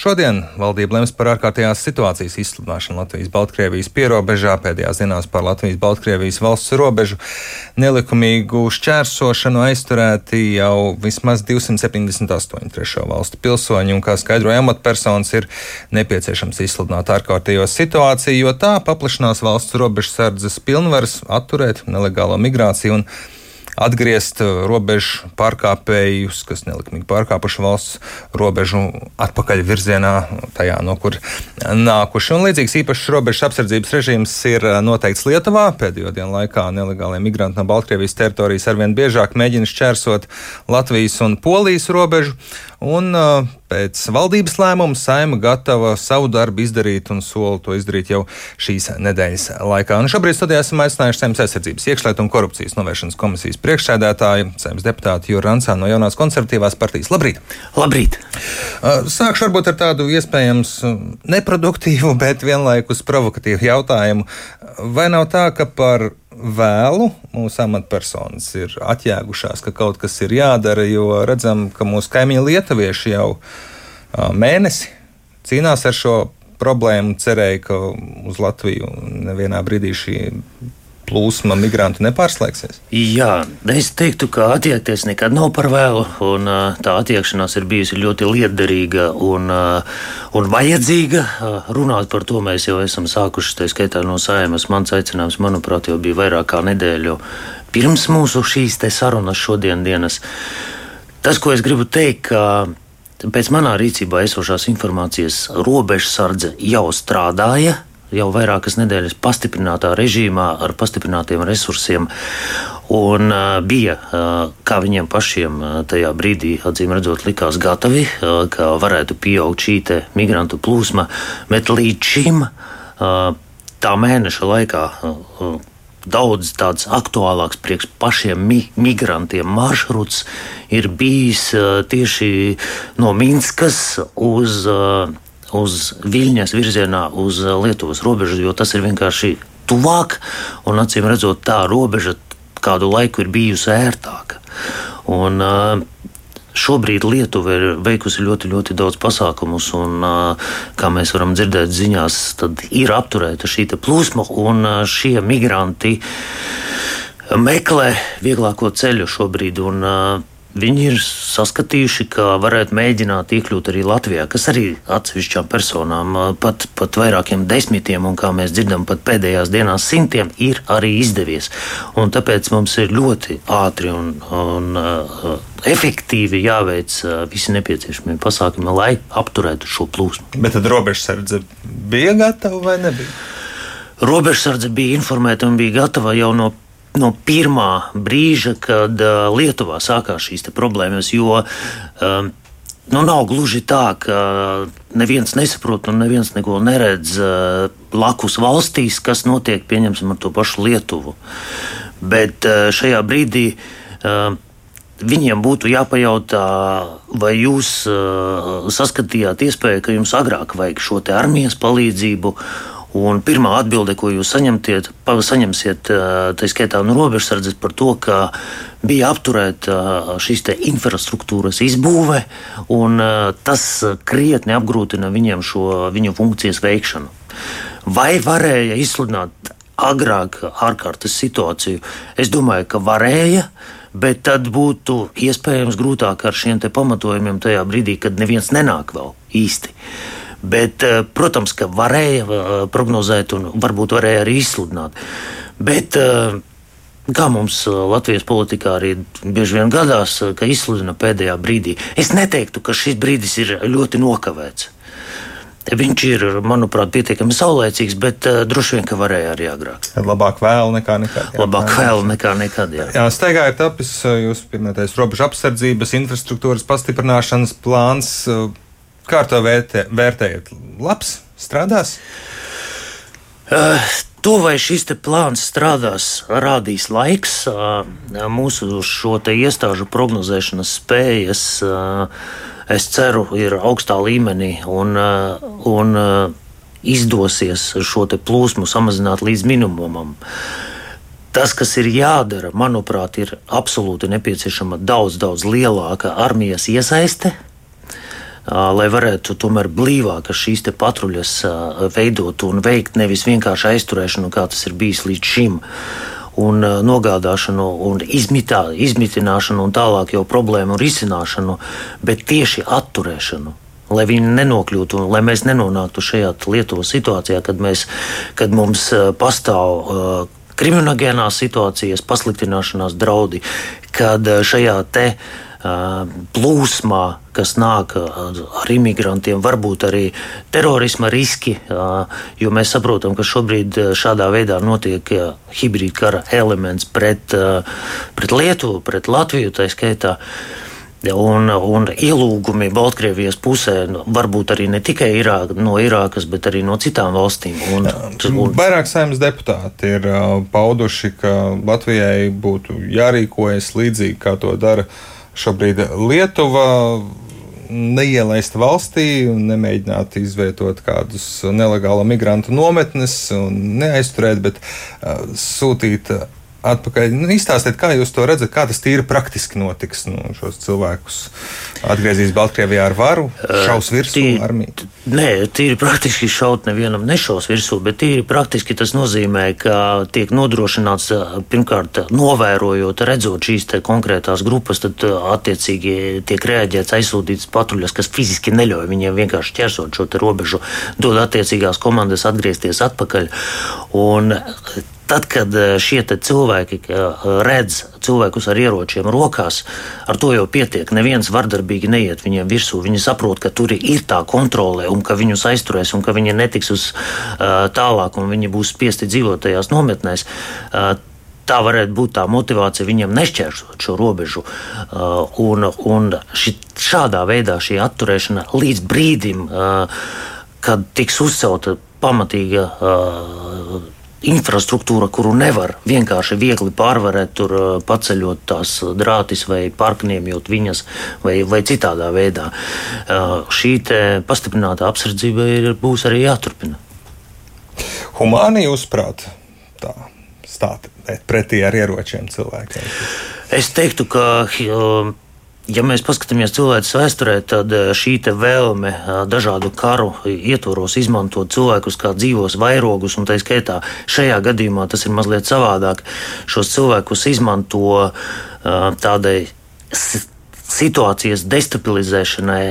Šodien valdība lems par ārkārtējās situācijas izsludināšanu Latvijas-Baltkrievijas pierobežā, pēdējās dienās par Latvijas-Baltkrievijas valsts robežu nelikumīgu šķērsošanu aizturēti jau vismaz 278 trešo valstu pilsoņi, un kā skaidroja amatpersonas, ir nepieciešams izsludināt ārkārtējo situāciju, jo tā paplašinās valsts robežsardzes pilnvaras atturēt nelegālo migrāciju un atgriezt uh, robežu pārkāpējus, kas nelikumīgi pārkāpuši valsts robežu atpakaļ virzienā, tajā, no kur nākuši. Un līdzīgs īpašs robežas apsardzības režīms ir uh, noteikts Lietuvā. Pēdējo dienu laikā nelegālie migranti no Baltkrievijas teritorijas arvien biežāk mēģina šķērsot Latvijas un Polijas robežu. Un pēc valdības lēmuma saima gatava savu darbu izdarīt un sola to izdarīt jau šīs nedēļas laikā. Un šobrīd studijā esam aicinājuši Saimnes aizsardzības iekšlietu un korupcijas novēršanas komisijas priekšsēdētāju, Saimnes deputātu Jūru Ransā no jaunās konservatīvās partijas. Labrīt! Labrīt! Sākšu varbūt ar tādu iespējams neproduktīvu, bet vienlaikus provokatīvu jautājumu. Vai nav tā, ka par vēlu. Mūsu amatpersonas ir atjēgušās, ka kaut kas ir jādara, jo redzam, ka mūsu kaimiņi lietuvieši jau mēnesi cīnās ar šo problēmu, cerēja, ka uz Latviju nevienā brīdī šī plūsma migrantu nepārslēgsies? Jā, es teiktu, ka attiekties nekad nav par vēlu. Un, tā attiekšanās ir bijusi ļoti liederīga un, un vajadzīga. Runāt par to mēs jau esam sākuši. Tā skaitā no saimas mans aicinājums, manuprāt, jau bija vairāk kā nedēļu pirms mūsu šīs sarunas šodienas. Tas, ko es gribu teikt, ka pēc manā rīcībā esošās informācijas robežsardze jau strādāja jau vairākas nedēļas pastiprinātā režīmā ar pastiprinātiem resursiem. Un bija, kā viņiem pašiem tajā brīdī, acīm redzot, likās gatavi, ka varētu pieaugt šī migrantu plūsma, bet līdz šim tā mēneša laikā. Daudz tāds aktuālāks priekš pašiem mi migrantiem maršruts ir bijis tieši no Minskas uz uz Viļņas virzienā uz uh, Lietuvas robežu, jo tas ir vienkārši tuvāk un acīm redzot, tā robeža kādu laiku ir bijusi ērtāka. Un, uh, Šobrīd Lietuva ir veikusi ļoti, ļoti daudz pasākumus, un, uh, kā mēs varam dzirdēt ziņās, ir apturēta šī plūsma, un šie migranti meklē vieglāko ceļu šobrīd. Un, Viņi ir saskatījuši, ka varētu mēģināt iekļūt arī Latvijā, kas arī atsevišķām personām, pat, pat vairākiem desmitiem, un kā mēs dzirdam, pat pēdējās dienās simtiem, ir arī izdevies. Un tāpēc mums ir ļoti ātri un, un uh, efektīvi jāveic visi nepieciešamie pasākumi, lai apturētu šo plūsmu. Bet tad robežsardze bija gatava vai nebija? Robežsardze bija informēta un bija gatava jau no no pirmā brīža, kad Lietuvā sākās šīs problēmas, jo um, nu, nav gluži tā, ka neviens nesaprot un neviens neko neredz blakus valstīs, kas notiek pieņemsim ar to pašu Lietuvu. Bet šajā brīdī viņiem būtu jāpajautā, vai jūs saskatījāt iespēju, ka jums agrāk vajag šo armijas palīdzību. Un pirmā atbilde, ko jūs saņemtiet, saņemsiet, tā skaitā no robežsardzes par to, ka bija apturēta šīs infrastruktūras izbūve, un tas krietni apgrūtina viņiem šo viņu funkcijas veikšanu. Vai varēja izsludināt agrāk ārkārtas situāciju? Es domāju, ka varēja. Bet tad būtu iespējams grūtāk ar šiem pamatojumiem tajā brīdī, kad neviens nenāk vēl īsti. Uh, Bet, eh, protams, ka varēja eh, prognozēt un varbūt varēja arī izsludināt. Bet, eh, kā mums Latvijas politikā arī bieži vien gadās, ka izsludina pēdējā brīdī, es neteiktu, ka šis brīdis ir ļoti nokavēts. Viņš ir, manuprāt, pietiekami saulēcīgs, bet uh, droši vien, ka varēja arī agrāk. Labāk vēl nekā nekad. Jā, Labāk vēl nekā nekad. Jā, jā steigā ir tapis jūsu pieminētais robežu apsardzības infrastruktūras pastiprināšanas plāns. Uh, Kā to vērtē, vērtējat? Labs, strādās? Uh, to, vai šis plāns strādās, rādīs laiks. Uh, mūsu šo iestāžu prognozēšanas spējas, uh, es ceru, ir augstā līmenī un, un izdosies šo plūsmu samazināt līdz minimumam. Tas, kas ir jādara, manuprāt, ir absolūti nepieciešama daudz, daudz lielāka armijas iesaiste lai varētu tomēr blīvāk šīs patruļas veidot un veikt nevis vienkārši aizturēšanu, kā tas ir bijis līdz šim un nogādāšanu, un izmitā, izmitināšanu, un tālāk jau problēmu risināšanu, bet tieši atturēšanu. Lai viņi nenokļūtu, lai mēs nenonāktu šajā Lietuvas situācijā, kad, mēs, kad mums pastāv uh, kriminogēnās situācijas, pasliktināšanās draudi, kad šajā te eh, plūsmā, kas nāk ar imigrantiem, varbūt arī terorisma riski, jo mēs saprotam, ka šobrīd šādā veidā notiek hibrīda kara elements pret, pret Lietuvu, pret Latviju tā skaitā. Un, un ielūgumi Baltkrievijas pusē nu, varbūt arī ne tikai Irāk, no Irākas, bet arī no citām valstīm. Un, un... Vairāk saimnes deputāti ir uh, pauduši, ka Latvijai būtu jārīkojas līdzīgi kā to dara šobrīd Lietuva. Neielaist valstī, nemēģināt izvietot kādus nelegālu migrantu nometnes un neaizturēt, bet uh, sūtīt atpakaļ. Nu, izstāstiet, kā jūs to redzat, kā tas tīri praktiski notiks. Nu, šos cilvēkus atgriezīs Baltkrievijā ar varu, šaus virsū tīri, armiju. Nē, tīri praktiski šaut nevienam nešaus virsū, bet tīri praktiski tas nozīmē, ka tiek nodrošināts pirmkārt novērojot, redzot šīs konkrētās grupas, tad attiecīgi tiek reaģēts aizsūtīts patruļas, kas fiziski neļauj viņiem vienkārši ķersot šo robežu, dod attiecīgās komandas atgriezties atpakaļ. Un, Tad, kad eh, šie cilvēki eh, redz cilvēkus ar ieročiem rokās, ar to jau pietiek. Neviens vardarbīgi neiet viņiem virsū. Viņi saprot, ka tur ir tā kontrole un ka viņus aizturēs un ka viņi netiks uz uh, tālāk un viņi būs spiesti dzīvot tajās nometnēs. Uh, tā varētu būt tā motivācija viņiem nešķērsot šo robežu. Uh, un un ši, šādā veidā šī atturēšana līdz brīdim, uh, kad tiks uzcelta pamatīga uh, infrastruktūra, kuru nevar vienkārši viegli pārvarēt, tur uh, paceļot tās drātis vai pārkniemjot viņas vai, vai citādā veidā. Uh, šī pastiprināta apsardzība ir, būs arī jāturpina. Humāni, jūsuprāt, tā stāt pretī ar ieročiem cilvēkiem? Es teiktu, ka. Uh, Ja mēs paskatāmies cilvēku vēsturē, tad eh, šī vēlme eh, dažādu karu ietvaros izmantot cilvēkus kā dzīvos vairogus, un tā skaitā šajā gadījumā tas ir mazliet savādāk. Šos cilvēkus izmanto eh, tādai situācijas destabilizēšanai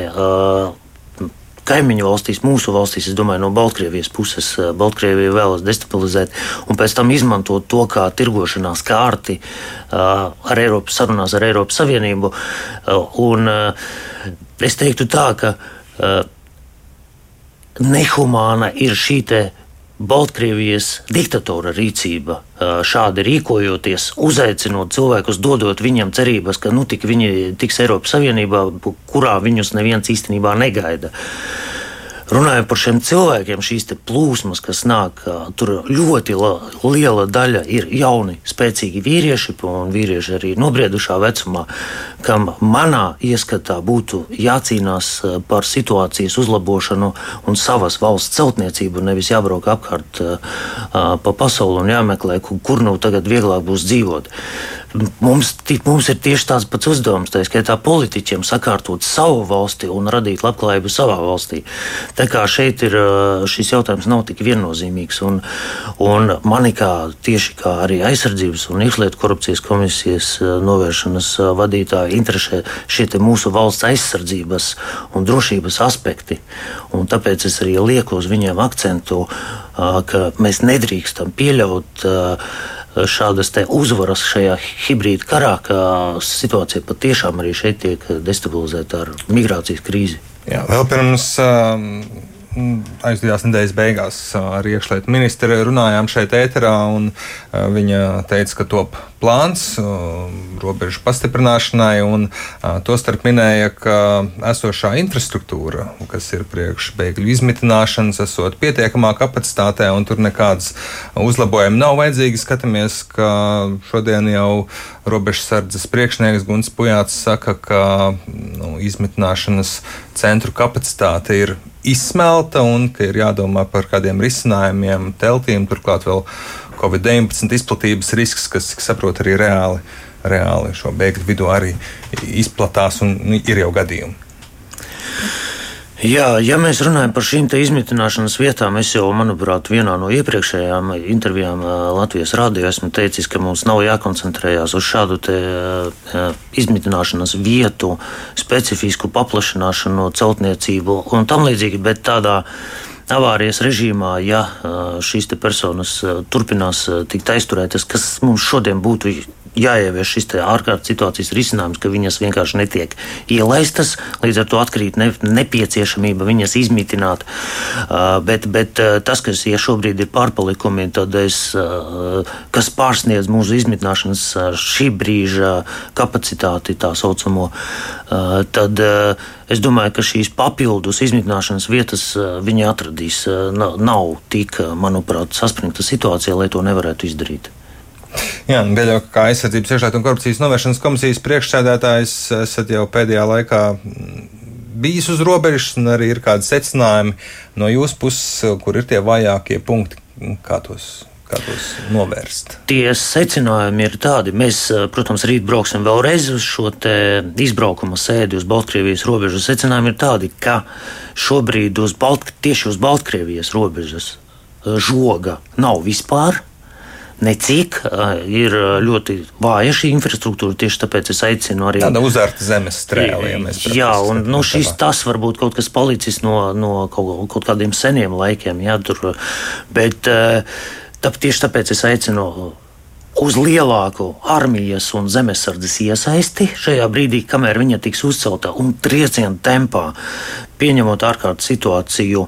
kaimiņu valstīs, mūsu valstīs, es domāju, no Baltkrievijas puses, eh, Baltkrievija vēlas destabilizēt un pēc tam izmantot to kā tirgošanās kārti eh, ar Eiropas sarunās ar Eiropas Savienību. Eh, un es teiktu tā, ka nehumāna ir šī Baltkrievijas diktatora rīcība, šādi rīkojoties, uzaicinot cilvēkus, dodot viņiem cerības, ka nu, tik viņi tiks Eiropas Savienībā, kurā viņus neviens īstenībā negaida. Runājot par šiem cilvēkiem, šīs plūsmas, kas nāk, tur ļoti liela daļa ir jauni, spēcīgi vīrieši, un vīrieši arī nobriedušā vecumā, kam manā ieskatā būtu jācīnās par situācijas uzlabošanu un savas valsts celtniecību, nevis jābrauc apkārt pa pasauli un jāmeklē, kur nu tagad vieglāk būs dzīvot. Mums, mums ir tieši tāds pats uzdevums, tā skaitā politiķiem, sakārtot savu valsti un radīt labklājību savā valstī. Tā kā šeit ir šis jautājums nav tik viennozīmīgs. Un, un mani kā tieši kā arī aizsardzības un iekšlietu korupcijas komisijas novēršanas vadītāja interesē šie mūsu valsts aizsardzības un drošības aspekti. Un tāpēc es arī lieku uz viņiem akcentu, ka mēs nedrīkstam pieļaut šādas uzvaras šajā hibrīda karā, ka situācija patiešām arī šeit tiek destabilizēta ar migrācijas krīzi. Jā, vēl pirms um, aizdījās nedēļas beigās ar iekšlietu ministru runājām šeit ēterā, un viņa teica, ka top plāns robežu pastiprināšanai, un tostarp minēja, ka esošā infrastruktūra, kas ir priekš bēgļu izmitināšanas, esot pietiekamā kapacitātē, un tur nekādas uzlabojumi nav vajadzīgi. Skatāmies, ka šodien jau robežsardzes priekšnieks Guns Pujāts saka, ka nu, izmitināšanas centru kapacitāte ir izsmelta un ka ir jādomā par kādiem risinājumiem, teltīm, turklāt vēl Covid-19 izplatības risks, kas, cik saprot, arī reāli, reāli šo bēgļu vidū arī izplatās un nu, ir jau gadījumi. Jā, ja mēs runājam par šīm izmitināšanas vietām, es jau, manuprāt, vienā no iepriekšējām intervijām Latvijas rādio esmu teicis, ka mums nav jākoncentrējas uz šādu izmitināšanas vietu, specifisku paplašināšanu, celtniecību un tam līdzīgi, bet tādā avārijas režīmā, ja šīs personas turpinās tikt aizturētas, kas mums šodien būtu jāievieš šis ārkārtas situācijas risinājums, ka viņas vienkārši netiek ielaistas, līdz ar to atkrīt ne, nepieciešamība viņas izmitināt. Uh, bet, bet uh, tas, kas ja šobrīd ir pārpalikumi, tad es, uh, kas pārsniedz mūsu izmitināšanas šī brīža kapacitāti, tā saucamo, tad es domāju, ka šīs papildus izmitināšanas vietas viņi atradīs. Uh, nav tik, manuprāt, saspringta situācija, lai to nevarētu izdarīt. Jā, Beļo, kā aizsardzības iekšlietu un korupcijas novēršanas komisijas priekšsēdētājs, esat jau pēdējā laikā mm, bijis uz robežas, un arī ir kādi secinājumi no jūsu puses, kur ir tie vājākie punkti, kā tos kā tos novērst? Tie secinājumi ir tādi. Mēs, protams, rīt brauksim vēlreiz uz šo izbraukuma sēdi uz Baltkrievijas robežas. Secinājumi ir tādi, ka šobrīd uz Balt, tieši uz Baltkrievijas robežas žoga nav vispār necik. Ir ļoti vāja šī infrastruktūra, tieši tāpēc es aicinu arī. Tāda uzvērta zemes strēle. Ja jā, un nu, šis tas varbūt kaut kas palicis no, no kaut, kaut kādiem seniem laikiem. Jā, tur, bet tā, tieši tāpēc es aicinu uz lielāku armijas un zemesardzes iesaisti šajā brīdī, kamēr viņa tiks uzcelta un trieciena tempā, pieņemot ārkārtas situāciju,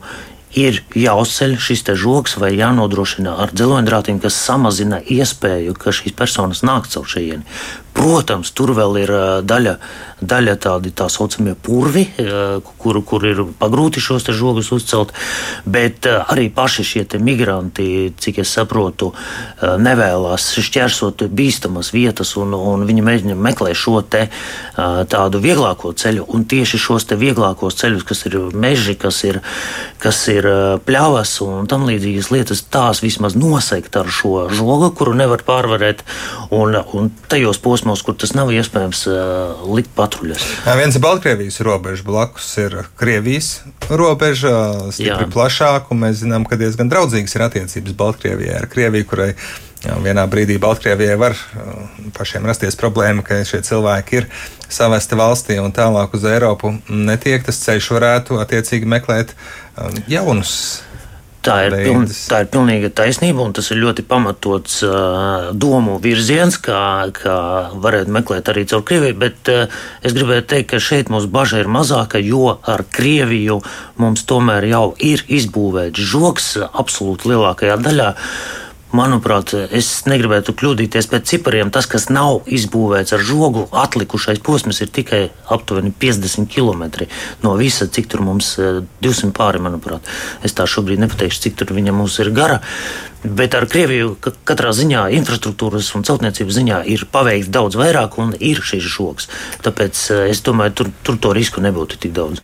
ir jāuzceļ šis žoks vai jānodrošina ar dzeloņdrātiem, kas samazina iespēju, ka šīs personas nāk caur šejieni. Protams, tur vēl ir daļa, daļa tādi tā saucamie purvi, kur, kur ir pagrūti šos žogus uzcelt, bet arī paši šie migranti, cik es saprotu, nevēlas šķērsot bīstamas vietas, un, un viņi mēģina meklēt šo te tādu vieglāko ceļu, un tieši šos te vieglākos ceļus, kas ir meži, kas ir, kas ir pļavas un tam līdzīgas lietas, tās vismaz nosegt ar šo žogu, kuru nevar pārvarēt, un, un tajos posmos posmos, kur tas nav iespējams uh, likt patruļas. Jā, viens ir Baltkrievijas robeža, blakus ir Krievijas robeža, stipri plašāka, mēs zinām, ka diezgan draudzīgas ir attiecības Baltkrievijai ar Krieviju, kurai Jā, vienā brīdī Baltkrievijai var pašiem rasties problēma, ka šie cilvēki ir savesti valstī un tālāk uz Eiropu netiek. Tas ceļš varētu attiecīgi meklēt jaunus Tā ir, piln, tā ir pilnīga taisnība, un tas ir ļoti pamatots uh, domu virziens, kā, kā varētu meklēt arī caur Krieviju. Bet uh, es gribēju teikt, ka šeit mums bažas ir mazāka, jo ar Krieviju mums tomēr jau ir izbūvēts žoks absolūti lielākajā daļā. Uh, Manuprāt, es negribētu kļūdīties pēc cipariem. Tas, kas nav izbūvēts ar žogu, atlikušais posms ir tikai aptuveni 50 km no visa, cik tur mums 200 e, pāri, manuprāt. Es tā šobrīd nepateikšu, cik tur viņa mums ir gara. Bet ar Krieviju katrā ziņā infrastruktūras un celtniecības ziņā ir paveikts daudz vairāk un ir šis žoks. Tāpēc e, es domāju, tur, tur to risku nebūtu tik daudz.